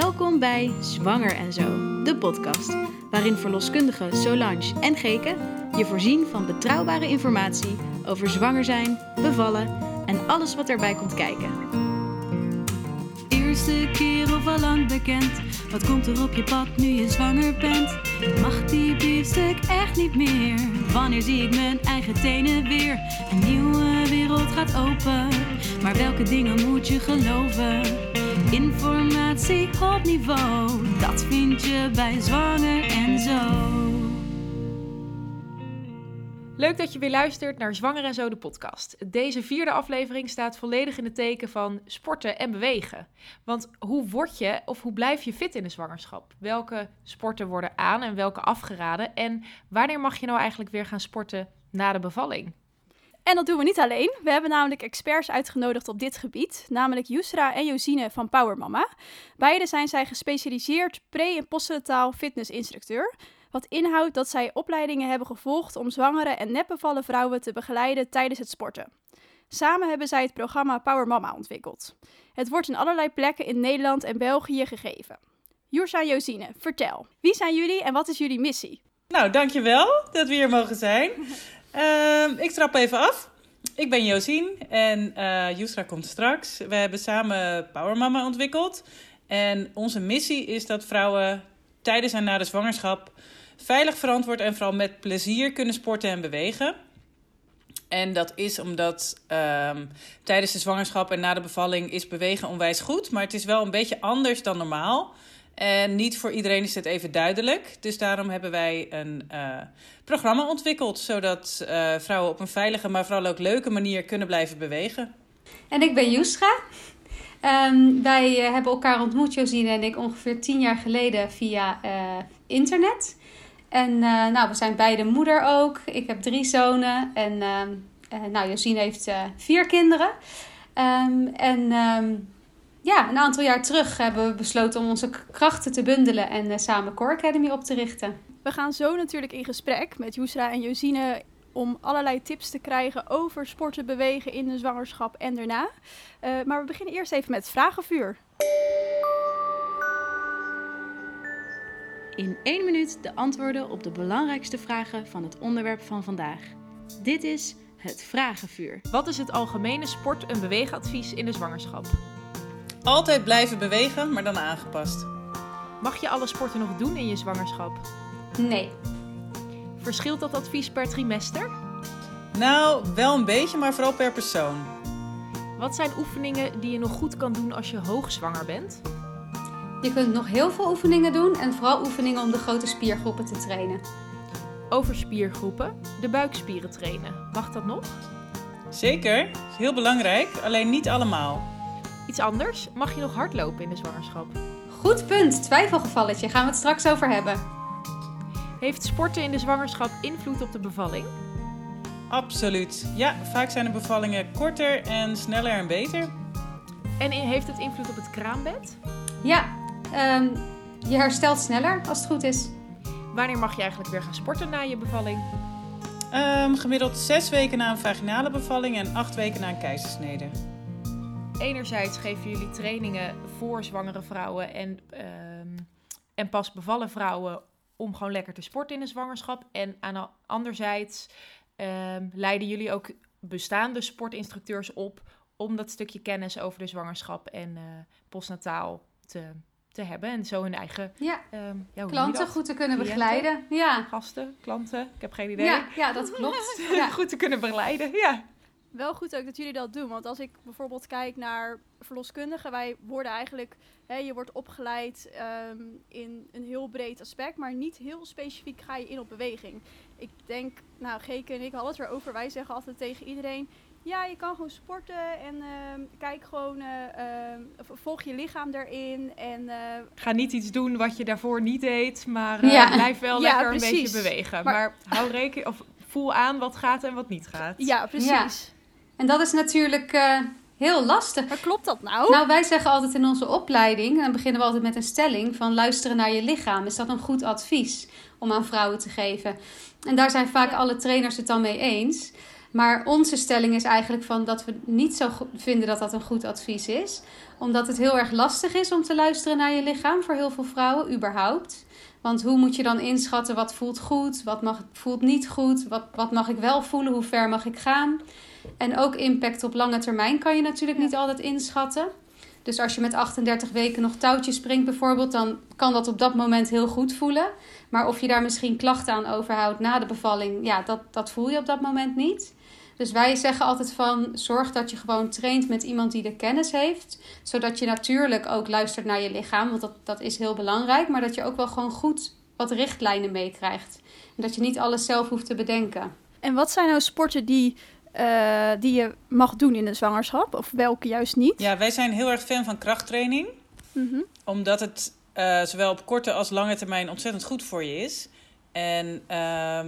Welkom bij Zwanger en Zo, de podcast, waarin verloskundigen Solange en Geke je voorzien van betrouwbare informatie over zwanger zijn, bevallen en alles wat erbij komt kijken. Eerste keer of al lang bekend, wat komt er op je pad nu je zwanger bent? Mag die biefstuk echt niet meer? Wanneer zie ik mijn eigen tenen weer? Een nieuwe wereld gaat open, maar welke dingen moet je geloven? Informatie op niveau, dat vind je bij Zwanger en Zo. Leuk dat je weer luistert naar Zwanger en Zo de podcast. Deze vierde aflevering staat volledig in het teken van sporten en bewegen. Want hoe word je of hoe blijf je fit in de zwangerschap? Welke sporten worden aan en welke afgeraden? En wanneer mag je nou eigenlijk weer gaan sporten na de bevalling? En dat doen we niet alleen. We hebben namelijk experts uitgenodigd op dit gebied, namelijk Yusra en Josine van Power Mama. Beide zijn zij gespecialiseerd pre- en postnataal fitnessinstructeur. Wat inhoudt dat zij opleidingen hebben gevolgd om zwangere en netbevallen vrouwen te begeleiden tijdens het sporten. Samen hebben zij het programma Power Mama ontwikkeld. Het wordt in allerlei plekken in Nederland en België gegeven. Yusra en Josine, vertel. Wie zijn jullie en wat is jullie missie? Nou, dankjewel dat we hier mogen zijn. Ehm, ik trap even af. Ik ben Josien en uh, Yusra komt straks. We hebben samen Power Mama ontwikkeld. En onze missie is dat vrouwen tijdens en na de zwangerschap veilig, verantwoord en vooral met plezier kunnen sporten en bewegen. En dat is omdat um, tijdens de zwangerschap en na de bevalling is bewegen onwijs goed. Maar het is wel een beetje anders dan normaal. En niet voor iedereen is het even duidelijk. Dus daarom hebben wij een uh, programma ontwikkeld. Zodat uh, vrouwen op een veilige, maar vooral ook leuke manier kunnen blijven bewegen. En ik ben Yusra. Um, wij uh, hebben elkaar ontmoet, Josine en ik, ongeveer tien jaar geleden via internet. En nou, we zijn beide moeder ook. Ik heb drie zonen. En nou, Josine heeft vier kinderen. Um, en ja, een aantal jaar terug hebben we besloten om onze krachten te bundelen en uh, samen Core Academy op te richten. We gaan zo natuurlijk in gesprek met Yusra en Josine om allerlei tips te krijgen over sporten, bewegen in de zwangerschap en daarna. Uh, maar we beginnen eerst even met het vragenvuur. In één minuut de antwoorden op de belangrijkste vragen van het onderwerp van vandaag. Dit is het vragenvuur. Wat is het algemene sport- en beweegadvies in de zwangerschap? Altijd blijven bewegen, maar dan aangepast. Mag je alle sporten nog doen in je zwangerschap? Nee. Verschilt dat advies per trimester? Nou, wel een beetje, maar vooral per persoon. Wat zijn oefeningen die je nog goed kan doen als je hoogzwanger bent? Je kunt nog heel veel oefeningen doen en vooral oefeningen om de grote spiergroepen te trainen. Over spiergroepen, de buikspieren trainen. Mag dat nog? Zeker, is heel belangrijk, alleen niet allemaal. Iets anders, mag je nog hardlopen in de zwangerschap? Goed punt, twijfelgevalletje. Gaan we het straks over hebben. Heeft sporten in de zwangerschap invloed op de bevalling? Absoluut. Ja, vaak zijn de bevallingen korter en sneller en beter. En heeft het invloed op het kraambed? Ja, um, je herstelt sneller als het goed is. Wanneer mag je eigenlijk weer gaan sporten na je bevalling? Um, gemiddeld zes weken na een vaginale bevalling en acht weken na een keizersnede. Enerzijds geven jullie trainingen voor zwangere vrouwen en, um, en pas bevallen vrouwen om gewoon lekker te sporten in de zwangerschap. En aan anderzijds um, leiden jullie ook bestaande sportinstructeurs op om dat stukje kennis over de zwangerschap en uh, postnataal te, te hebben. En zo hun eigen ja. Um, ja, klanten goed te kunnen begeleiden. Ja. Gasten, klanten, ik heb geen idee. Ja, ja dat klopt. ja. goed te kunnen begeleiden, ja wel goed ook dat jullie dat doen. Want als ik bijvoorbeeld kijk naar verloskundigen, wij worden eigenlijk, hè, je wordt opgeleid um, in een heel breed aspect, maar niet heel specifiek ga je in op beweging. Ik denk, nou, Geke en ik hadden het erover. Wij zeggen altijd tegen iedereen: ja, je kan gewoon sporten en uh, kijk gewoon, uh, volg je lichaam erin. En, uh, Ga niet iets doen wat je daarvoor niet deed, maar ja. blijf wel ja, lekker precies. een beetje bewegen. Maar, maar hou rekening, of voel aan wat gaat en wat niet gaat. Ja, precies. Ja. En dat is natuurlijk uh, heel lastig. Maar klopt dat nou? Nou, wij zeggen altijd in onze opleiding, dan beginnen we altijd met een stelling van luisteren naar je lichaam. Is dat een goed advies om aan vrouwen te geven? En daar zijn vaak alle trainers het dan mee eens. Maar onze stelling is eigenlijk van dat we niet zo vinden dat dat een goed advies is. Omdat het heel erg lastig is om te luisteren naar je lichaam voor heel veel vrouwen, überhaupt. Want hoe moet je dan inschatten wat voelt goed, wat mag, voelt niet goed, wat, wat mag ik wel voelen, hoe ver mag ik gaan. En ook impact op lange termijn kan je natuurlijk niet altijd inschatten. Dus als je met 38 weken nog touwtjes springt bijvoorbeeld, dan kan dat op dat moment heel goed voelen. Maar of je daar misschien klachten aan overhoudt na de bevalling, ja, dat, dat voel je op dat moment niet. Dus wij zeggen altijd van zorg dat je gewoon traint met iemand die de kennis heeft. Zodat je natuurlijk ook luistert naar je lichaam, want dat, dat is heel belangrijk. Maar dat je ook wel gewoon goed wat richtlijnen meekrijgt. En dat je niet alles zelf hoeft te bedenken. En wat zijn nou sporten die, uh, die je mag doen in de zwangerschap? Of welke juist niet? Ja, wij zijn heel erg fan van krachttraining. Mm -hmm. Omdat het uh, zowel op korte als lange termijn ontzettend goed voor je is. En uh,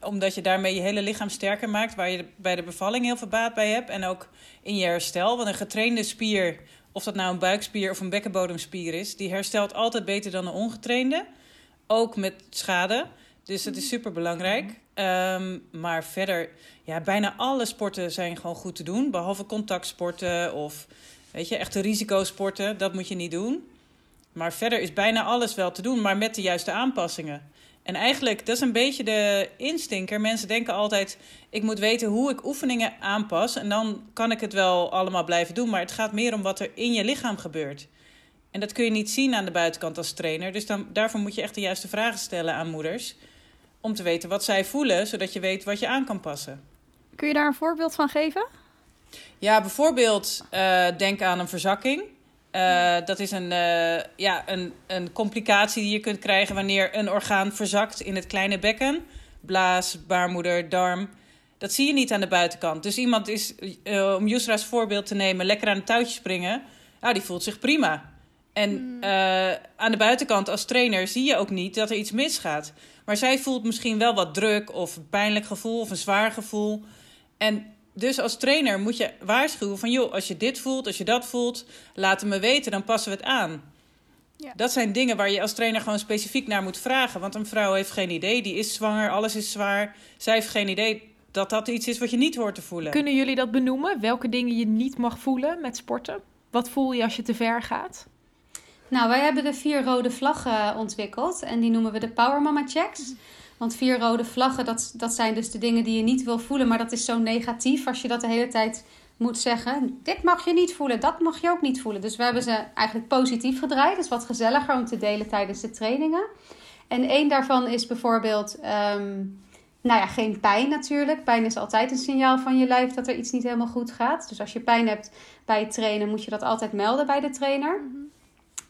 omdat je daarmee je hele lichaam sterker maakt, waar je bij de bevalling heel veel baat bij hebt. En ook in je herstel. Want een getrainde spier, of dat nou een buikspier of een bekkenbodemspier is, die herstelt altijd beter dan een ongetrainde. Ook met schade. Dus dat is super belangrijk. Um, maar verder, ja, bijna alle sporten zijn gewoon goed te doen. Behalve contactsporten of weet je, echte risicosporten. Dat moet je niet doen. Maar verder is bijna alles wel te doen, maar met de juiste aanpassingen. En eigenlijk, dat is een beetje de instinker. Mensen denken altijd, ik moet weten hoe ik oefeningen aanpas. En dan kan ik het wel allemaal blijven doen. Maar het gaat meer om wat er in je lichaam gebeurt. En dat kun je niet zien aan de buitenkant als trainer. Dus dan, daarvoor moet je echt de juiste vragen stellen aan moeders. Om te weten wat zij voelen, zodat je weet wat je aan kan passen. Kun je daar een voorbeeld van geven? Ja, bijvoorbeeld uh, denk aan een verzakking. Uh, dat is een, uh, ja, een, een complicatie die je kunt krijgen wanneer een orgaan verzakt in het kleine bekken. Blaas, baarmoeder, darm. Dat zie je niet aan de buitenkant. Dus iemand is, om Yusra's voorbeeld te nemen, lekker aan het touwtje springen. Nou, die voelt zich prima. En mm. aan de buitenkant als trainer zie je ook niet dat er iets misgaat. Maar zij voelt misschien wel wat druk of een pijnlijk gevoel of een zwaar gevoel. En dus als trainer moet je waarschuwen van... joh, als je dit voelt, als je dat voelt, laat het me weten, dan passen we het aan. Ja. Dat zijn dingen waar je als trainer gewoon specifiek naar moet vragen. Want een vrouw heeft geen idee, die is zwanger, alles is zwaar. Zij heeft geen idee dat dat iets is wat je niet hoort te voelen. Kunnen jullie dat benoemen? Welke dingen je niet mag voelen met sporten? Wat voel je als je te ver gaat? Nou, wij hebben de vier rode vlaggen ontwikkeld. En die noemen we de Power Mama Checks. Want vier rode vlaggen, dat, dat zijn dus de dingen die je niet wil voelen. Maar dat is zo negatief als je dat de hele tijd moet zeggen. Dit mag je niet voelen, dat mag je ook niet voelen. Dus we hebben ze eigenlijk positief gedraaid. Dat is wat gezelliger om te delen tijdens de trainingen. En één daarvan is bijvoorbeeld, um, nou ja, geen pijn natuurlijk. Pijn is altijd een signaal van je lijf dat er iets niet helemaal goed gaat. Dus als je pijn hebt bij het trainen, moet je dat altijd melden bij de trainer.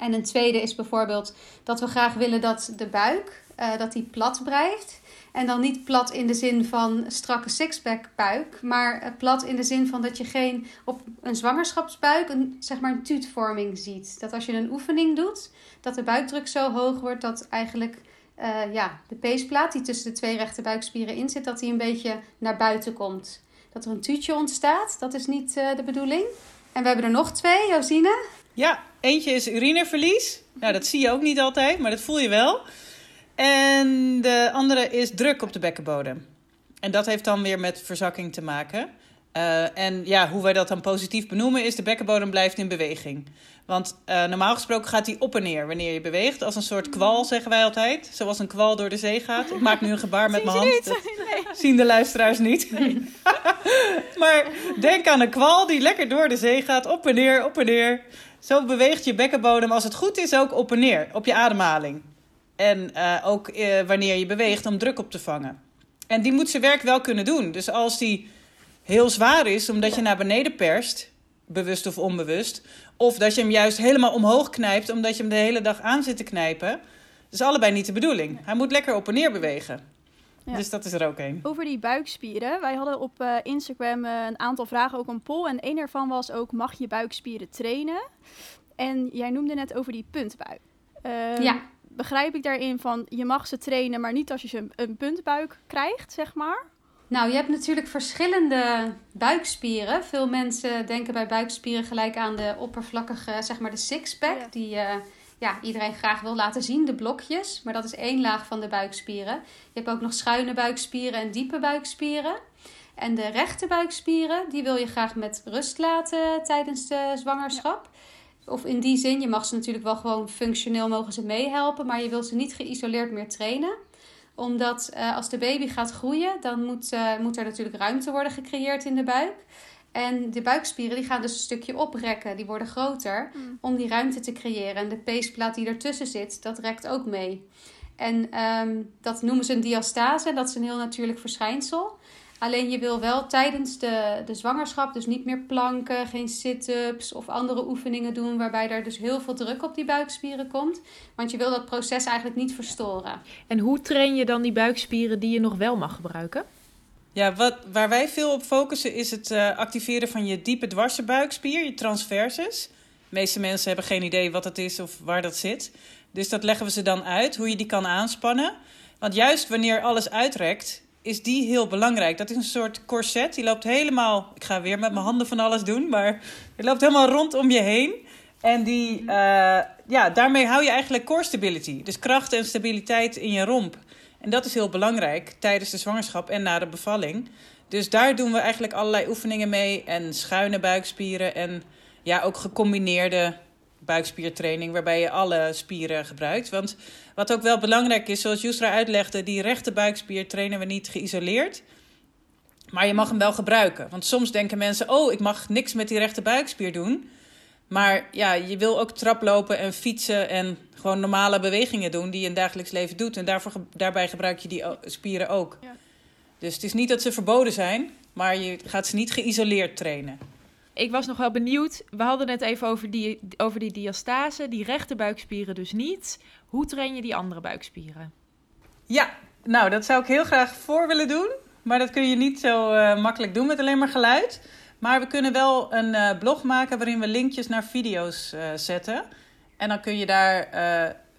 En een tweede is bijvoorbeeld dat we graag willen dat de buik uh, dat die plat blijft. En dan niet plat in de zin van strakke sixpack buik, maar eh, plat in de zin van dat je geen op een zwangerschapsbuik een, zeg maar een tuutvorming ziet. Dat als je een oefening doet, dat de buikdruk zo hoog wordt dat eigenlijk uh, ja, de peesplaat die tussen de twee rechte buikspieren in zit, dat die een beetje naar buiten komt. Dat er een tuutje ontstaat, dat is niet de bedoeling. En we hebben er nog twee, Josine. Ja, eentje is urineverlies. Nou, dat zie je ook niet altijd, maar dat voel je wel. En de andere is druk op de bekkenbodem. En dat heeft dan weer met verzakking te maken. Uh, en ja, hoe wij dat dan positief benoemen is de bekkenbodem blijft in beweging. Want uh, normaal gesproken gaat die op en neer wanneer je beweegt. Als een soort kwal, zeggen wij altijd. Zoals een kwal door de zee gaat. Ik maak nu een gebaar met mijn hand. Dat nee. zien de luisteraars niet. Nee. maar denk aan een kwal die lekker door de zee gaat. Op en neer, op en neer. Zo beweegt je bekkenbodem als het goed is ook op en neer. Op je ademhaling. En uh, ook uh, wanneer je beweegt om druk op te vangen. En die moet zijn werk wel kunnen doen. Dus als die heel zwaar is, omdat je naar beneden perst, bewust of onbewust, of dat je hem juist helemaal omhoog knijpt, omdat je hem de hele dag aan zit te knijpen, dat is allebei niet de bedoeling. Hij moet lekker op en neer bewegen. Ja. Dus dat is er ook één. Over die buikspieren. Wij hadden op uh, Instagram een aantal vragen, ook een poll. En één daarvan was ook, mag je buikspieren trainen? En jij noemde net over die puntbuik. Uh, ja begrijp ik daarin van je mag ze trainen, maar niet als je ze een puntbuik krijgt, zeg maar? Nou, je hebt natuurlijk verschillende buikspieren. Veel mensen denken bij buikspieren gelijk aan de oppervlakkige, zeg maar de sixpack, ja. die uh, ja, iedereen graag wil laten zien, de blokjes. Maar dat is één laag van de buikspieren. Je hebt ook nog schuine buikspieren en diepe buikspieren. En de rechte buikspieren, die wil je graag met rust laten tijdens de zwangerschap. Of in die zin, je mag ze natuurlijk wel gewoon functioneel mogen ze meehelpen, maar je wil ze niet geïsoleerd meer trainen omdat uh, als de baby gaat groeien, dan moet, uh, moet er natuurlijk ruimte worden gecreëerd in de buik. En de buikspieren die gaan dus een stukje oprekken, die worden groter mm. om die ruimte te creëren. En de peesplaat die ertussen zit, dat rekt ook mee. En um, dat noemen ze een diastase, dat is een heel natuurlijk verschijnsel. Alleen je wil wel tijdens de, de zwangerschap dus niet meer planken, geen sit-ups of andere oefeningen doen waarbij er dus heel veel druk op die buikspieren komt. Want je wil dat proces eigenlijk niet verstoren. En hoe train je dan die buikspieren die je nog wel mag gebruiken? Ja, wat, waar wij veel op focussen is het uh, activeren van je diepe dwarse buikspier, je transversus. De meeste mensen hebben geen idee wat dat is of waar dat zit. Dus dat leggen we ze dan uit, hoe je die kan aanspannen. Want juist wanneer alles uitrekt, is die heel belangrijk. Dat is een soort corset. Die loopt helemaal. Ik ga weer met mijn handen van alles doen, maar die loopt helemaal rondom je heen. En die, uh, ja, daarmee hou je eigenlijk core stability. Dus kracht en stabiliteit in je romp. En dat is heel belangrijk tijdens de zwangerschap en na de bevalling. Dus daar doen we eigenlijk allerlei oefeningen mee. En schuine buikspieren en ja, ook gecombineerde buikspiertraining, waarbij je alle spieren gebruikt. Want wat ook wel belangrijk is, zoals Jusra uitlegde, die rechte buikspier trainen we niet geïsoleerd. Maar je mag hem wel gebruiken. Want soms denken mensen: oh, ik mag niks met die rechte buikspier doen. Maar ja, je wil ook traplopen en fietsen en gewoon normale bewegingen doen die je in dagelijks leven doet. En daarvoor, daarbij gebruik je die spieren ook. Ja. Dus het is niet dat ze verboden zijn, maar je gaat ze niet geïsoleerd trainen. Ik was nog wel benieuwd. We hadden het even over die, over die diastase. Die rechte buikspieren dus niet. Hoe train je die andere buikspieren? Ja, nou, dat zou ik heel graag voor willen doen. Maar dat kun je niet zo uh, makkelijk doen met alleen maar geluid. Maar we kunnen wel een uh, blog maken waarin we linkjes naar video's uh, zetten. En dan kun je daar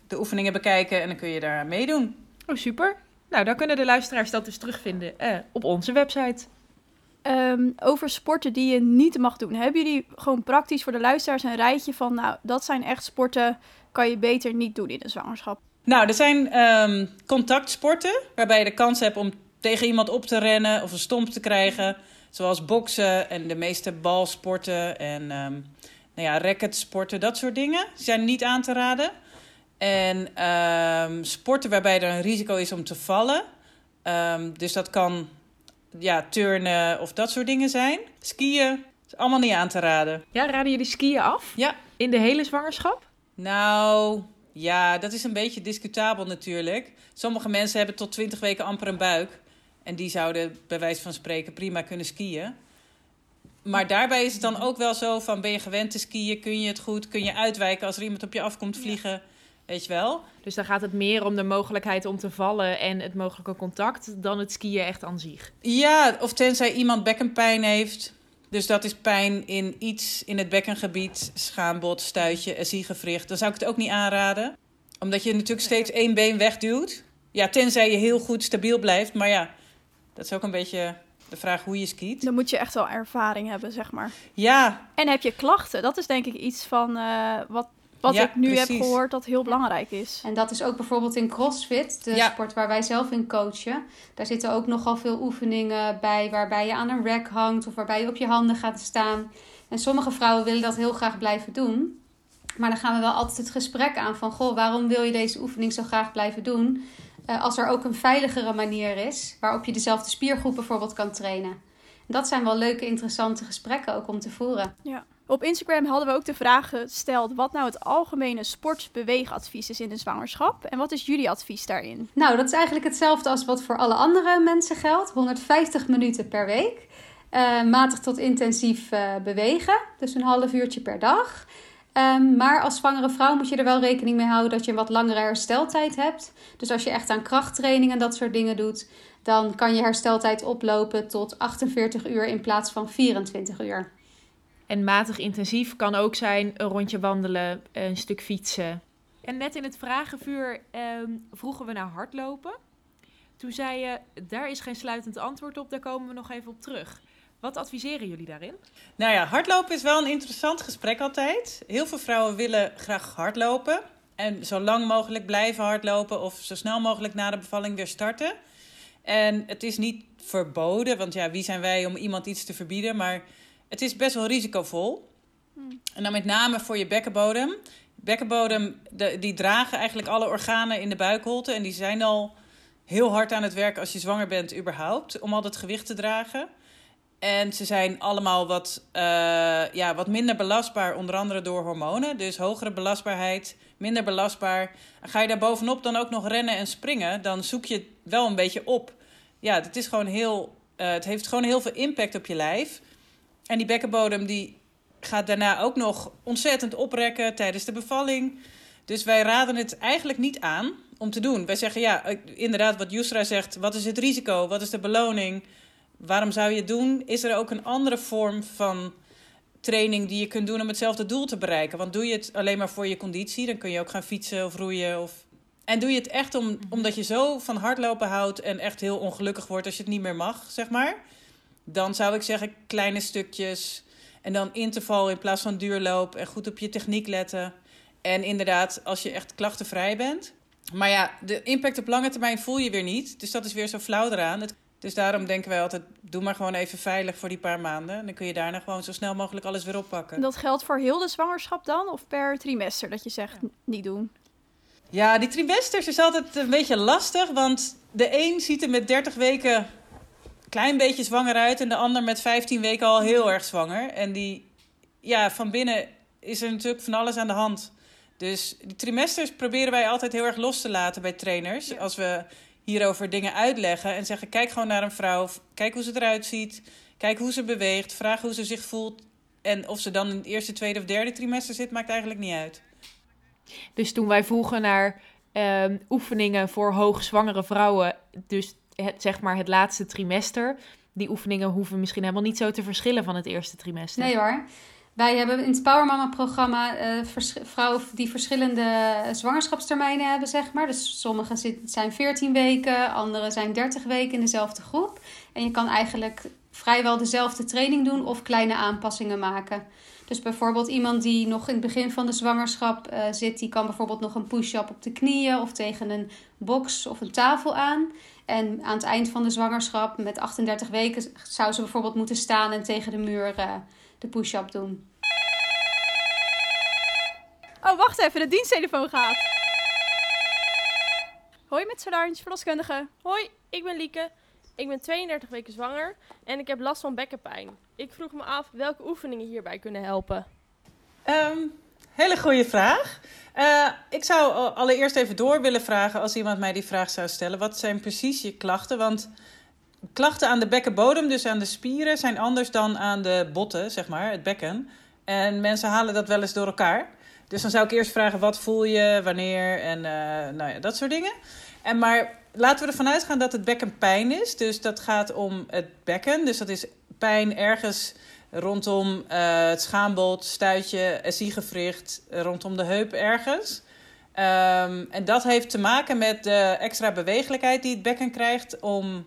de oefeningen bekijken en dan kun je daar meedoen. Oh, super. Nou, dan kunnen de luisteraars dat dus terugvinden op onze website. Um, over sporten die je niet mag doen. Hebben jullie gewoon praktisch voor de luisteraars een rijtje van, nou, dat zijn echt sporten, kan je beter niet doen in de zwangerschap? Nou, er zijn um, contactsporten waarbij je de kans hebt om tegen iemand op te rennen of een stomp te krijgen. Zoals boksen en de meeste balsporten en um, nou ja, racketsporten, dat soort dingen. zijn niet aan te raden. En um, sporten waarbij er een risico is om te vallen. Um, dus dat kan ja, turnen of dat soort dingen zijn. Skiën is allemaal niet aan te raden. Ja, raden jullie skiën af? Ja. In de hele zwangerschap? Nou, ja, dat is een beetje discutabel natuurlijk. Sommige mensen hebben tot 20 weken amper een buik. En die zouden bij wijze van spreken prima kunnen skiën. Maar daarbij is het dan ook wel zo van ben je gewend te skiën? Kun je het goed? Kun je uitwijken als er iemand op je afkomt vliegen? Weet je wel? Dus dan gaat het meer om de mogelijkheid om te vallen en het mogelijke contact dan het skiën echt aan zich. Ja, of tenzij iemand bekkenpijn heeft. Dus dat is pijn in iets in het bekkengebied, schaambod, stuitje, ziegewricht. Dan zou ik het ook niet aanraden. Omdat je natuurlijk steeds één been wegduwt. Ja, tenzij je heel goed stabiel blijft. Maar ja, dat is ook een beetje de vraag hoe je skiet. Dan moet je echt wel ervaring hebben, zeg maar. Ja. En heb je klachten? Dat is denk ik iets van uh, wat wat ik nu heb gehoord dat heel belangrijk is. En dat is ook bijvoorbeeld in CrossFit, de sport waar wij zelf in coachen. Daar zitten ook nogal veel oefeningen bij waarbij je aan een rack hangt of waarbij je op je handen gaat staan. En sommige vrouwen willen dat heel graag blijven doen. Maar dan gaan we wel altijd het gesprek aan van, goh, waarom wil je deze oefening zo graag blijven doen? Uh, als er ook een veiligere manier is waarop je dezelfde spiergroep bijvoorbeeld kan trainen. dat zijn wel leuke, interessante gesprekken ook om te voeren. Ja. Op Instagram hadden we ook de vraag gesteld wat nou het algemene sportbeweegadvies is in de zwangerschap. En wat is jullie advies daarin? Nou, dat is eigenlijk hetzelfde als wat voor alle andere mensen geldt. 150 minuten per week. Uh, matig tot intensief uh, bewegen. Dus een half uurtje per dag. Um, maar als zwangere vrouw moet je er wel rekening mee houden dat je een wat langere hersteltijd hebt. Dus als je echt aan krachttraining en dat soort dingen doet, dan kan je hersteltijd oplopen tot 48 uur in plaats van 24 uur. En matig intensief kan ook zijn een rondje wandelen, een stuk fietsen. En net in het vragenvuur ehm, vroegen we naar hardlopen. Toen zei je, daar is geen sluitend antwoord op, daar komen we nog even op terug. Wat adviseren jullie daarin? Nou ja, hardlopen is wel een interessant gesprek altijd. Heel veel vrouwen willen graag hardlopen. En zo lang mogelijk blijven hardlopen of zo snel mogelijk na de bevalling weer starten. En het is niet verboden, want ja, wie zijn wij om iemand iets te verbieden? Maar het is best wel risicovol. En dan met name voor je bekkenbodem. Bekkenbodem, de, die dragen eigenlijk alle organen in de buikholte. En die zijn al heel hard aan het werk als je zwanger bent überhaupt. Om al dat gewicht te dragen. En ze zijn allemaal wat, eh, ja, wat minder belastbaar, onder andere door hormonen. Dus hogere belastbaarheid, minder belastbaar. Ga je daar bovenop dan ook nog rennen en springen, dan zoek je het wel een beetje op. Ja, het, is gewoon heel, eh, het heeft gewoon heel veel impact op je lijf. En die bekkenbodem die gaat daarna ook nog ontzettend oprekken tijdens de bevalling. Dus wij raden het eigenlijk niet aan om te doen. Wij zeggen ja, eh, inderdaad, wat Yusra zegt: wat is het risico? Wat is de beloning? Waarom zou je het doen? Is er ook een andere vorm van training die je kunt doen om hetzelfde doel te bereiken? Want doe je het alleen maar voor je conditie, dan kun je ook gaan fietsen of roeien. Of... En doe je het echt om, omdat je zo van hardlopen houdt en echt heel ongelukkig wordt als je het niet meer mag, zeg maar. Dan zou ik zeggen kleine stukjes en dan interval in plaats van duurloop en goed op je techniek letten. En inderdaad, als je echt klachtenvrij bent. Maar ja, de impact op lange termijn voel je weer niet. Dus dat is weer zo flauw eraan. Het dus daarom denken wij altijd, doe maar gewoon even veilig voor die paar maanden. En dan kun je daarna gewoon zo snel mogelijk alles weer oppakken. Dat geldt voor heel de zwangerschap dan? Of per trimester dat je zegt, niet doen? Ja, die trimesters is altijd een beetje lastig. Want de een ziet er met 30 weken een klein beetje zwanger uit. En de ander met 15 weken al heel erg zwanger. En die, ja, van binnen is er natuurlijk van alles aan de hand. Dus die trimesters proberen wij altijd heel erg los te laten bij trainers. Als we hierover dingen uitleggen en zeggen: kijk gewoon naar een vrouw, kijk hoe ze eruit ziet, kijk hoe ze beweegt, vraag hoe ze zich voelt. En of ze dan in het eerste, tweede of derde trimester zit, maakt eigenlijk niet uit. Dus toen wij vroegen naar ehm, oefeningen voor hoogzwangere vrouwen, dus het, zeg maar het laatste trimester, die oefeningen hoeven misschien helemaal niet zo te verschillen van het eerste trimester. Nee hoor. Wij hebben in het Power Mama programma uh, vrouwen die verschillende zwangerschapstermijnen hebben, zeg maar. Dus sommige zijn 14 weken, andere zijn 30 weken in dezelfde groep. En je kan eigenlijk vrijwel dezelfde training doen of kleine aanpassingen maken. Dus bijvoorbeeld iemand die nog in het begin van de zwangerschap uh, zit, die kan bijvoorbeeld nog een push-up op de knieën of tegen een box of een tafel aan. En aan het eind van de zwangerschap, met 38 weken, zou ze bijvoorbeeld moeten staan en tegen de muur uh, de push-up doen. Oh, wacht even, de diensttelefoon gaat. Hoi met Solange, verloskundige. Hoi, ik ben Lieke. Ik ben 32 weken zwanger en ik heb last van bekkenpijn. Ik vroeg me af welke oefeningen hierbij kunnen helpen. Um, hele goede vraag. Uh, ik zou allereerst even door willen vragen als iemand mij die vraag zou stellen. Wat zijn precies je klachten? Want klachten aan de bekkenbodem, dus aan de spieren, zijn anders dan aan de botten, zeg maar, het bekken. En mensen halen dat wel eens door elkaar. Dus dan zou ik eerst vragen, wat voel je, wanneer en uh, nou ja, dat soort dingen. En maar laten we ervan uitgaan dat het bekken pijn is. Dus dat gaat om het bekken. Dus dat is pijn ergens rondom uh, het schaambod, stuitje, ziegewricht, rondom de heup ergens. Um, en dat heeft te maken met de extra bewegelijkheid die het bekken krijgt om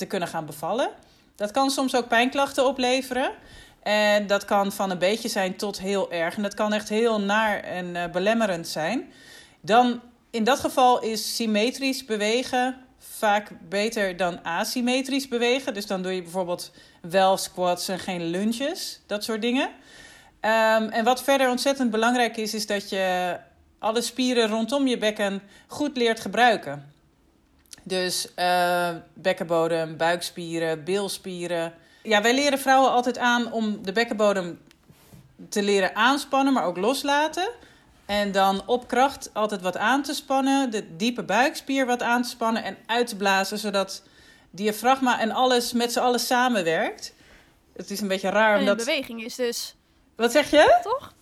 te kunnen gaan bevallen. Dat kan soms ook pijnklachten opleveren. En dat kan van een beetje zijn tot heel erg. En dat kan echt heel naar en uh, belemmerend zijn. Dan in dat geval is symmetrisch bewegen vaak beter dan asymmetrisch bewegen. Dus dan doe je bijvoorbeeld wel squats en geen lunges, dat soort dingen. Um, en wat verder ontzettend belangrijk is, is dat je alle spieren rondom je bekken goed leert gebruiken. Dus uh, bekkenbodem, buikspieren, bilspieren. Ja, wij leren vrouwen altijd aan om de bekkenbodem te leren aanspannen, maar ook loslaten. En dan op kracht altijd wat aan te spannen, de diepe buikspier wat aan te spannen en uit te blazen, zodat diafragma en alles met z'n allen samenwerkt. Het is een beetje raar omdat... En in beweging is dus. Wat zeg je? Toch?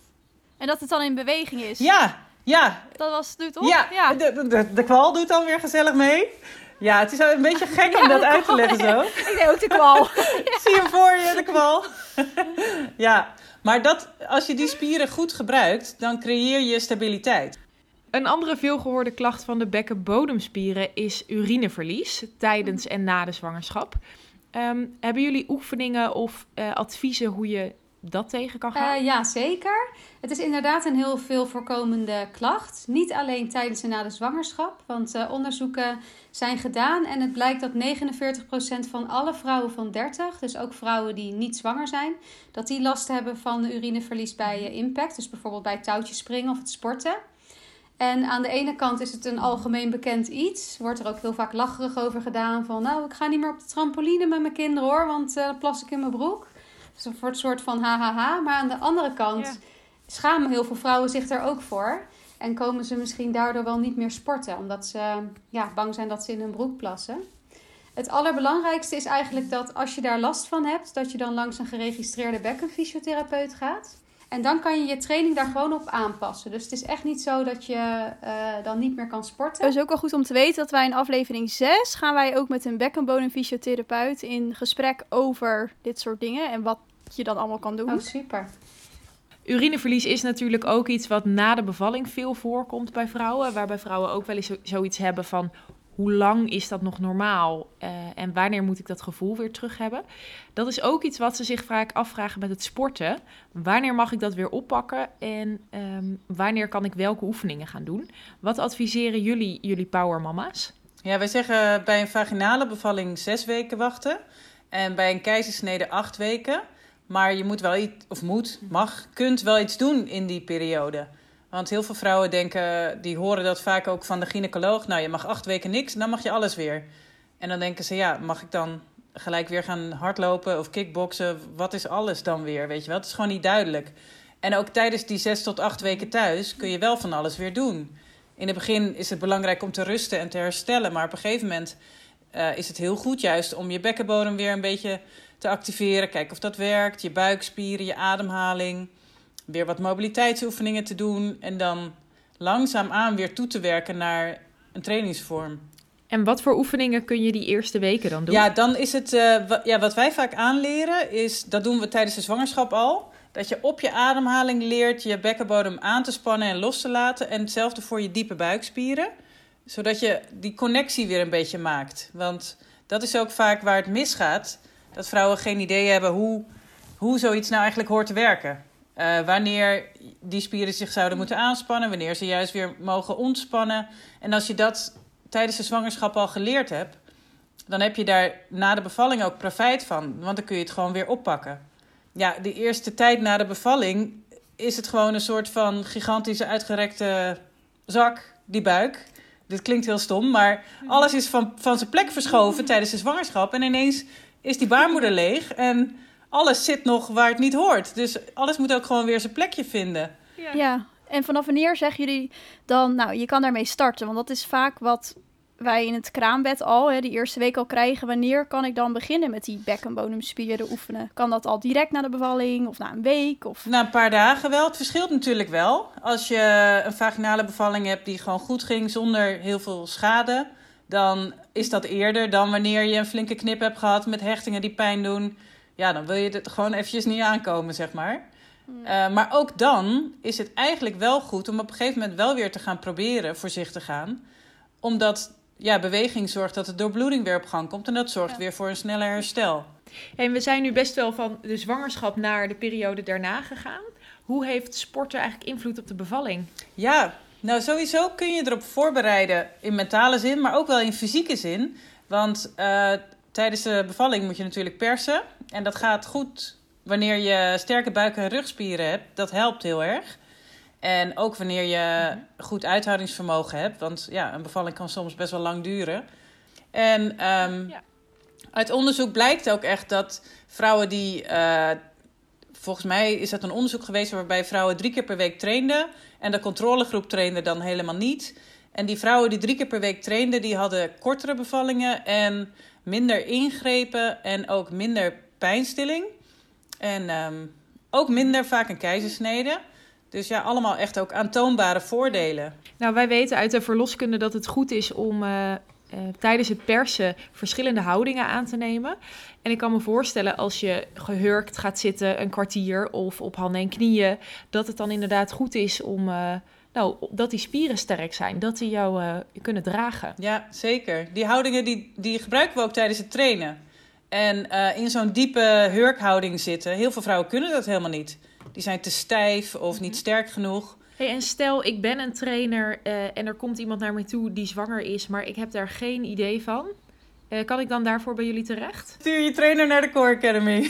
En dat het dan in beweging is. Ja, ja. Dat was het nu toch? Ja, ja. De, de, de kwal doet dan weer gezellig mee. Ja, het is een beetje gek om dat uit te leggen zo. Ik denk ook de kwal. Zie je voor je, de kwal. ja, maar dat, als je die spieren goed gebruikt, dan creëer je stabiliteit. Een andere veelgehoorde klacht van de bekkenbodemspieren is urineverlies tijdens en na de zwangerschap. Um, hebben jullie oefeningen of uh, adviezen hoe je dat tegen kan gaan? Uh, ja, zeker. Het is inderdaad een heel veel voorkomende klacht. Niet alleen tijdens en na de zwangerschap. Want uh, onderzoeken zijn gedaan en het blijkt dat 49% van alle vrouwen van 30, dus ook vrouwen die niet zwanger zijn, dat die last hebben van urineverlies bij uh, impact. Dus bijvoorbeeld bij touwtjes springen of het sporten. En aan de ene kant is het een algemeen bekend iets. Wordt er ook heel vaak lacherig over gedaan. Van nou, ik ga niet meer op de trampoline met mijn kinderen hoor, want dan plas ik in mijn broek. Dus voor het soort van hahaha. Maar aan de andere kant ja. schamen heel veel vrouwen zich er ook voor. En komen ze misschien daardoor wel niet meer sporten. Omdat ze ja, bang zijn dat ze in hun broek plassen. Het allerbelangrijkste is eigenlijk dat als je daar last van hebt, dat je dan langs een geregistreerde bekkenfysiotherapeut gaat. En dan kan je je training daar gewoon op aanpassen. Dus het is echt niet zo dat je uh, dan niet meer kan sporten. Het is ook wel goed om te weten dat wij in aflevering 6 gaan wij ook met een bekkenbodemfysiotherapeut in gesprek over dit soort dingen en wat je dan allemaal kan doen. Oh, super. Urineverlies is natuurlijk ook iets wat na de bevalling veel voorkomt bij vrouwen. Waarbij vrouwen ook wel eens zoiets hebben van hoe lang is dat nog normaal uh, en wanneer moet ik dat gevoel weer terug hebben? Dat is ook iets wat ze zich vaak afvragen met het sporten. Wanneer mag ik dat weer oppakken en um, wanneer kan ik welke oefeningen gaan doen? Wat adviseren jullie, jullie powermama's? Ja, wij zeggen bij een vaginale bevalling zes weken wachten en bij een keizersnede acht weken. Maar je moet wel iets, of moet, mag, kunt wel iets doen in die periode. Want heel veel vrouwen denken, die horen dat vaak ook van de gynaecoloog. Nou, je mag acht weken niks, dan mag je alles weer. En dan denken ze, ja, mag ik dan gelijk weer gaan hardlopen of kickboksen? Wat is alles dan weer, weet je wel? Het is gewoon niet duidelijk. En ook tijdens die zes tot acht weken thuis kun je wel van alles weer doen. In het begin is het belangrijk om te rusten en te herstellen. Maar op een gegeven moment uh, is het heel goed juist om je bekkenbodem weer een beetje te activeren. Kijken of dat werkt. Je buikspieren, je ademhaling weer wat mobiliteitsoefeningen te doen en dan langzaamaan weer toe te werken naar een trainingsvorm. En wat voor oefeningen kun je die eerste weken dan doen? Ja, dan is het, uh, ja, wat wij vaak aanleren is, dat doen we tijdens de zwangerschap al, dat je op je ademhaling leert je bekkenbodem aan te spannen en los te laten. En hetzelfde voor je diepe buikspieren, zodat je die connectie weer een beetje maakt. Want dat is ook vaak waar het misgaat, dat vrouwen geen idee hebben hoe, hoe zoiets nou eigenlijk hoort te werken. Uh, wanneer die spieren zich zouden moeten aanspannen, wanneer ze juist weer mogen ontspannen. En als je dat tijdens de zwangerschap al geleerd hebt, dan heb je daar na de bevalling ook profijt van, want dan kun je het gewoon weer oppakken. Ja, de eerste tijd na de bevalling is het gewoon een soort van gigantische uitgerekte zak, die buik. Dit klinkt heel stom, maar alles is van, van zijn plek verschoven tijdens de zwangerschap. En ineens is die baarmoeder leeg en alles zit nog waar het niet hoort. Dus alles moet ook gewoon weer zijn plekje vinden. Ja. ja. En vanaf wanneer zeggen jullie dan, nou, je kan daarmee starten? Want dat is vaak wat wij in het kraambed al, hè, die eerste week al krijgen. Wanneer kan ik dan beginnen met die bekkenbodemspieren oefenen? Kan dat al direct na de bevalling of na een week? Of... Na een paar dagen wel. Het verschilt natuurlijk wel. Als je een vaginale bevalling hebt die gewoon goed ging zonder heel veel schade, dan is dat eerder dan wanneer je een flinke knip hebt gehad met hechtingen die pijn doen ja, dan wil je het gewoon eventjes niet aankomen, zeg maar. Uh, maar ook dan is het eigenlijk wel goed om op een gegeven moment wel weer te gaan proberen voor zich te gaan. Omdat ja, beweging zorgt dat de doorbloeding weer op gang komt. En dat zorgt weer voor een sneller herstel. En we zijn nu best wel van de zwangerschap naar de periode daarna gegaan. Hoe heeft sporten eigenlijk invloed op de bevalling? Ja, nou sowieso kun je erop voorbereiden in mentale zin, maar ook wel in fysieke zin. Want uh, tijdens de bevalling moet je natuurlijk persen. En dat gaat goed wanneer je sterke buik- en rugspieren hebt. Dat helpt heel erg. En ook wanneer je goed uithoudingsvermogen hebt. Want ja, een bevalling kan soms best wel lang duren. En um, ja. uit onderzoek blijkt ook echt dat vrouwen die. Uh, volgens mij is dat een onderzoek geweest waarbij vrouwen drie keer per week trainden. En de controlegroep trainde dan helemaal niet. En die vrouwen die drie keer per week trainden, die hadden kortere bevallingen en minder ingrepen en ook minder pijnstilling. En um, ook minder vaak een keizersnede. Dus ja, allemaal echt ook aantoonbare voordelen. Nou, wij weten uit de verloskunde dat het goed is om uh, uh, tijdens het persen verschillende houdingen aan te nemen. En ik kan me voorstellen als je gehurkt gaat zitten een kwartier of op handen en knieën, dat het dan inderdaad goed is om. Uh, nou, dat die spieren sterk zijn, dat die jou kunnen dragen. Ja, zeker. Die houdingen die, die gebruiken we ook tijdens het trainen. En eh, in zo'n diepe hurkhouding zitten. Heel veel vrouwen kunnen dat helemaal niet. Die zijn te stijf of niet sterk genoeg. Hey, en stel, ik ben een trainer eh, en er komt iemand naar me toe die zwanger is, maar ik heb daar geen idee van. Eh, kan ik dan daarvoor bij jullie terecht? Stuur je trainer naar de Core Academy.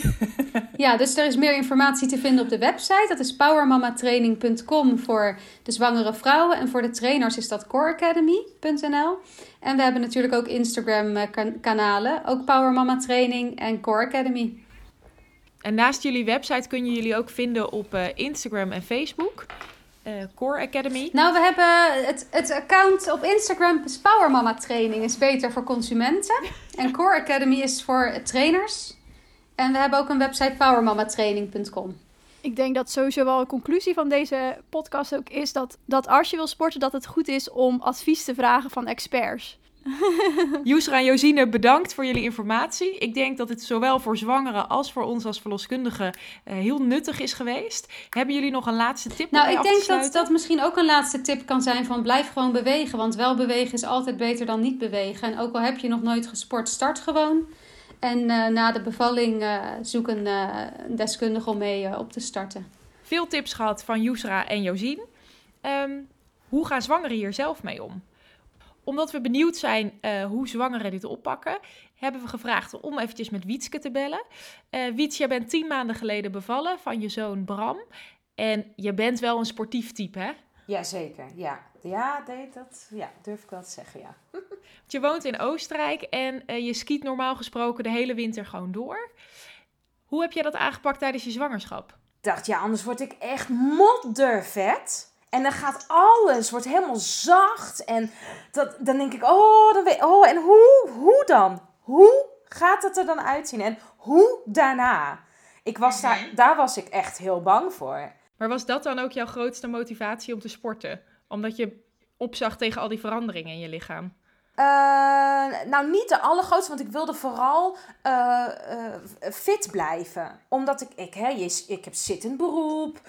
Ja, dus er is meer informatie te vinden op de website. Dat is powermamatraining.com voor de zwangere vrouwen. En voor de trainers is dat coreacademy.nl. En we hebben natuurlijk ook Instagram-kanalen. Ook Power Mama Training en Core Academy. En naast jullie website kun je jullie ook vinden op eh, Instagram en Facebook. Eh, Core Academy. Nou, we hebben het, het account op Instagram is Power Mama Training. Is beter voor consumenten. En Core Academy is voor trainers. En we hebben ook een website powermamatraining.com. Ik denk dat sowieso wel een conclusie van deze podcast ook is dat, dat als je wil sporten, dat het goed is om advies te vragen van experts. Yusra en Josine, bedankt voor jullie informatie. Ik denk dat het zowel voor zwangeren als voor ons als verloskundigen eh, heel nuttig is geweest. Hebben jullie nog een laatste tip? Nou, ik denk dat dat misschien ook een laatste tip kan zijn van blijf gewoon bewegen. Want wel bewegen is altijd beter dan niet bewegen. En ook al heb je nog nooit gesport, start gewoon. En eh, na de bevalling eh, zoek een, een deskundige om mee op te starten. Veel tips gehad van Yusra en Josien. Ehm, hoe gaan zwangeren hier zelf mee om? Omdat we benieuwd zijn eh, hoe zwangeren dit oppakken, hebben we gevraagd om eventjes met Wietske te bellen. Eh Wiets, jij bent tien maanden geleden bevallen van je zoon Bram. En je bent wel een sportief type, hè? Jazeker, ja. Ja, deed dat, ja, durf ik wel te zeggen, ja. Je woont in Oostenrijk en eh, je skiet normaal gesproken de hele winter gewoon door. Hoe heb jij dat aangepakt tijdens je zwangerschap? Ik dacht, ja, anders word ik echt moddervet. En dan gaat alles, wordt helemaal zacht. En dat, dan denk ik, oh, dan weet, oh, en hoe, hoe dan? Hoe gaat het er dan uitzien? En hoe daarna? Ik was daar, daar was ik echt heel bang voor. Maar was dat dan ook jouw grootste motivatie om te sporten? Omdat je opzag tegen al die veranderingen in je lichaam? Eh, nou, niet de allergrootste, want ik wilde vooral eh, eh, fit blijven. Omdat ik, ik, hè, je- ik heb zittend beroep,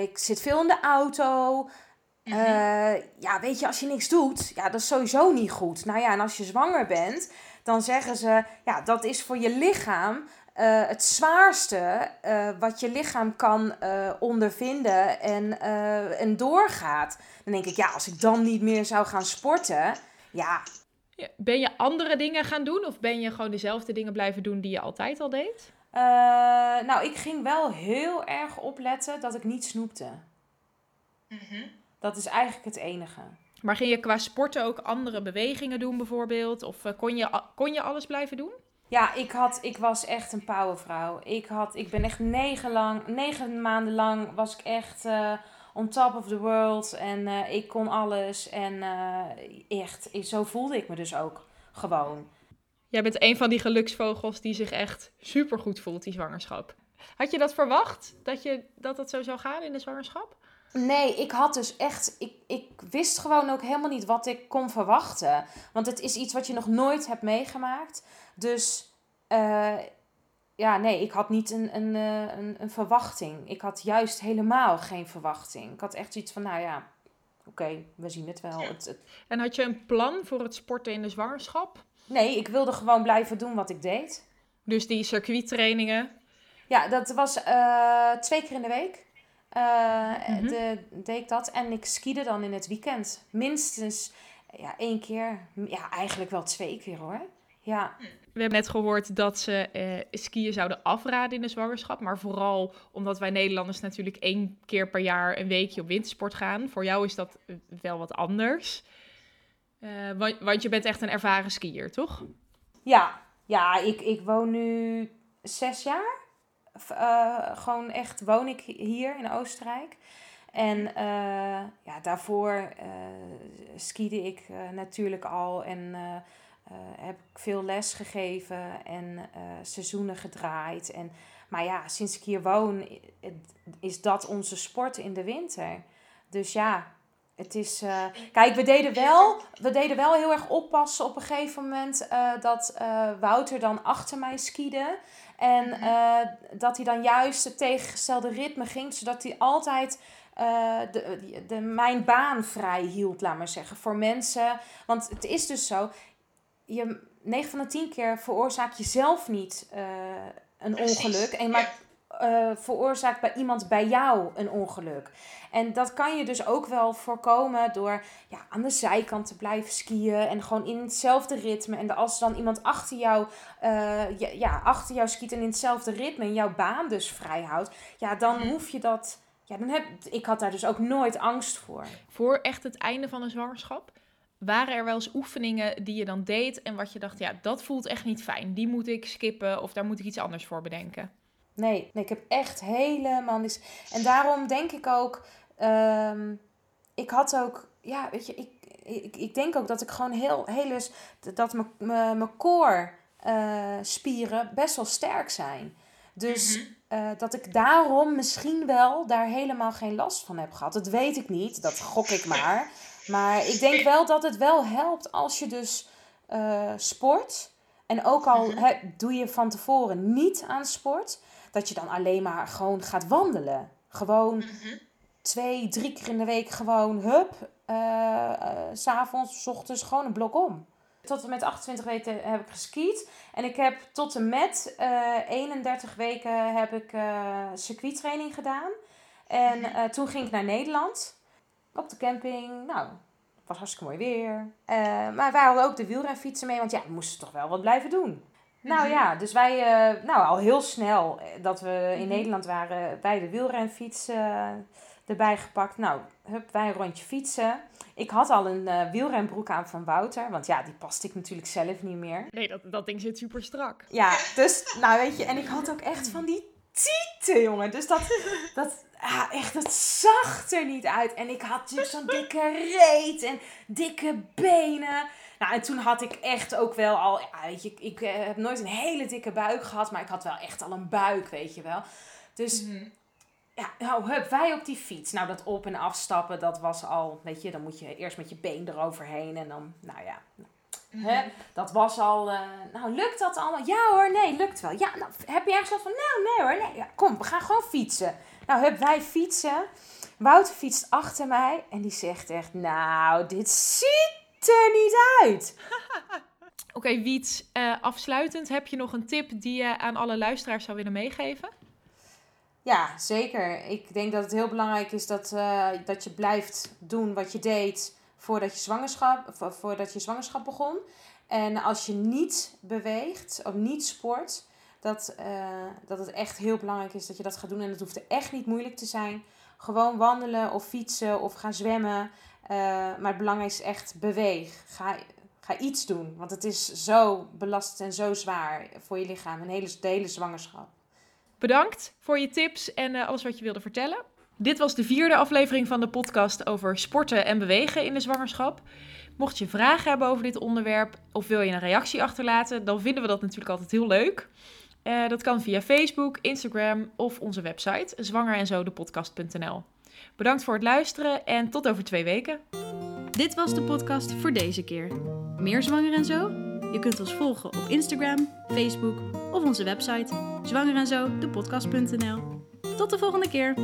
ik zit veel in de auto. Eh, ja, weet je, als je niks doet, ja, dat is sowieso niet goed. Nou ja, en als je zwanger bent, dan zeggen ze, ja, dat is voor je lichaam het zwaarste wat je lichaam kan eh, ondervinden en, en doorgaat. Dan denk ik, ja, als ik dan niet meer zou gaan sporten, Ja, Ben je andere dingen gaan doen of ben je gewoon dezelfde dingen blijven doen die je altijd al deed? Eh, nou, ik ging wel heel erg opletten dat ik niet snoepte. Dat is eigenlijk het enige. Maar ging je qua sporten ook andere bewegingen doen bijvoorbeeld? Of eh, kon, je, kon je alles blijven doen? Ja, ik, had, ik was echt een powervrouw. Ik, had, ik ben echt negen, lang, negen maanden lang was ik echt eh, on top of the world. En eh, ik kon alles. En eh, echt, zo voelde ik me dus ook gewoon. Jij bent een van die geluksvogels die zich echt supergoed voelt, die zwangerschap. Had je dat verwacht, dat, je, dat het zo zou gaan in de zwangerschap? Nee, ik had dus echt. Ik, ik wist gewoon ook helemaal niet wat ik kon verwachten. Want het is iets wat je nog nooit hebt meegemaakt. Dus eh, ja, nee, ik had niet een, een, eh, een, een verwachting. Ik had juist helemaal geen verwachting. Ik had echt zoiets van, nou ja, oké, we zien het wel. Het, het- En had je een plan voor het sporten in de zwangerschap? Nee, ik wilde gewoon blijven doen wat ik deed. Dus die circuittrainingen. Ja, dat was eh, twee keer in de week. eh, Mhm. de, deed ik dat. En ik skiede dan in het weekend. Minstens ja, één keer. Ja, eigenlijk wel twee keer hoor. Ja, We hebben net gehoord dat ze eh, skiën zouden afraden in de zwangerschap. Maar vooral omdat wij Nederlanders natuurlijk één keer per jaar een weekje op wintersport gaan. Voor jou is dat eh, wel wat anders. Eh, want, want je bent echt een ervaren skier, toch? ja, ja ik, ik woon nu zes jaar. Eh, gewoon echt woon ik hier in Oostenrijk. En ja, daarvoor skiede ik natuurlijk al en heb ik veel les gegeven en eh, seizoenen gedraaid. En, maar ja, sinds ik hier woon, is dat onze sport in de winter. Dus ja, het is. eh, kijk, we deden, wel, we deden wel heel erg oppassen op een gegeven moment eh, dat eh, Wouter dan achter mij skiede. En eh, dat hij dan juist het tegengestelde ritme ging, zodat hij altijd eh, de, de, mijn baan vrij hield, laat maar zeggen. Voor mensen. Want het is dus zo. Je, 9 van de 10 keer veroorzaak je zelf niet eh, een ongeluk. En maar eh, veroorzaakt bij iemand bij jou een ongeluk. En dat kan je dus ook wel voorkomen door ja, aan de zijkant te blijven skiën en gewoon in hetzelfde ritme. En als dan iemand achter jou, eh, ja, ja, achter jou skiet en in hetzelfde ritme en jouw baan dus vrij houdt, ja, dan hoef je dat. Ja, dan heb, ik had daar dus ook nooit angst voor. Voor echt het einde van een zwangerschap, waren er wel eens oefeningen die je dan deed en wat je dacht, ja, dat voelt echt niet fijn. Die moet ik skippen of daar moet ik iets anders voor bedenken. Nee, nee ik heb echt helemaal niks. En daarom denk ik ook, ehm, ik had ook, ja, weet je, ik, ik, ik denk ook dat ik gewoon heel, hele, dat mijn- mijn mijn core eh, spieren best wel sterk zijn. Dus eh, dat ik daarom misschien wel daar helemaal geen last van heb gehad. Dat weet ik niet, dat gok ik maar. Maar ik denk wel dat het wel helpt als je dus eh, sport. En ook al hè, doe je van tevoren niet aan sport, dat je dan alleen maar gewoon gaat wandelen. Gewoon twee, drie keer in de week gewoon hup, eh eh, s s'avonds, s ochtends gewoon een blok om. Tot en met 28 weken heb ik geskiet. En ik heb tot en met eh 31 weken heb ik circuittraining gedaan. En eh, toen ging ik naar Nederland. Op de camping. Nou, het was hartstikke mooi weer. Eh, maar wij hadden ook de wielrenfietsen mee. Want ja, we moesten toch wel wat blijven doen. Nou ja, dus wij, eh, nou al heel snel eh, dat we in Nederland waren, bij de wielrenfiets eh, erbij gepakt. Nou, hup, wij een rondje fietsen. Ik had al een eh, wielrenbroek aan van Wouter, want ja, die paste ik natuurlijk zelf niet meer. Nee, dat, dat ding zit super strak. Ja, dus, nou weet je, en ik had ook echt van die tieten, jongen. Dus dat, dat, ah, echt, dat zag er niet uit. En ik had dus zo'n dikke reet en dikke benen. Nou, en toen had ik echt ook wel al, ja, weet je, ik, eh, heb nooit een hele dikke buik gehad, maar ik had wel echt al een buik, weet je wel. Dus, ja, nou, hup, wij op die fiets. Nou, dat op- en afstappen, dat was al, weet je, dan moet je eerst met je been eroverheen en dan, nou ja, Hè? Dat was al. eh, nou, lukt dat allemaal? Ja hoor, nee, lukt wel. Ja, nou, heb je ergens wat van? Nou, nee hoor, nee. Ja, kom, we gaan gewoon fietsen. Nou, hup, wij fietsen. Wouter fietst achter mij en die zegt echt: Nou, dit ziet er niet uit. Oké, Wiets, eh, afsluitend, heb je nog een tip die je aan alle luisteraars zou willen meegeven? Ja, zeker. Ik denk dat het heel belangrijk is dat, eh, dat je blijft doen wat je deed voordat je zwangerschap, vo- voordat je zwangerschap begon. En als je niet beweegt of niet sport, dat, eh, dat het echt heel belangrijk is dat je dat gaat doen. En het hoeft echt niet moeilijk te zijn. Gewoon wandelen of fietsen of gaan zwemmen. Eh, maar het belangrijkste is echt beweeg. Ga, ga iets doen. Want het is zo belastend en zo zwaar voor je lichaam. Een hele, hele zwangerschap. Bedankt voor je tips en eh, alles wat je wilde vertellen. Dit was de vierde aflevering van de podcast over sporten en bewegen in de zwangerschap. Mocht je vragen hebben over dit onderwerp of wil je een reactie achterlaten, dan vinden we dat natuurlijk altijd heel leuk. Eh, dat kan via Facebook, Instagram of onze website zwangerenzodepodcast.nl. Bedankt voor het luisteren en tot over twee weken. Dit was de podcast voor deze keer. Meer zwanger en zo? Je kunt ons volgen op Instagram, Facebook of onze website zwangerenzo, de podcast.nl. Tot de volgende keer.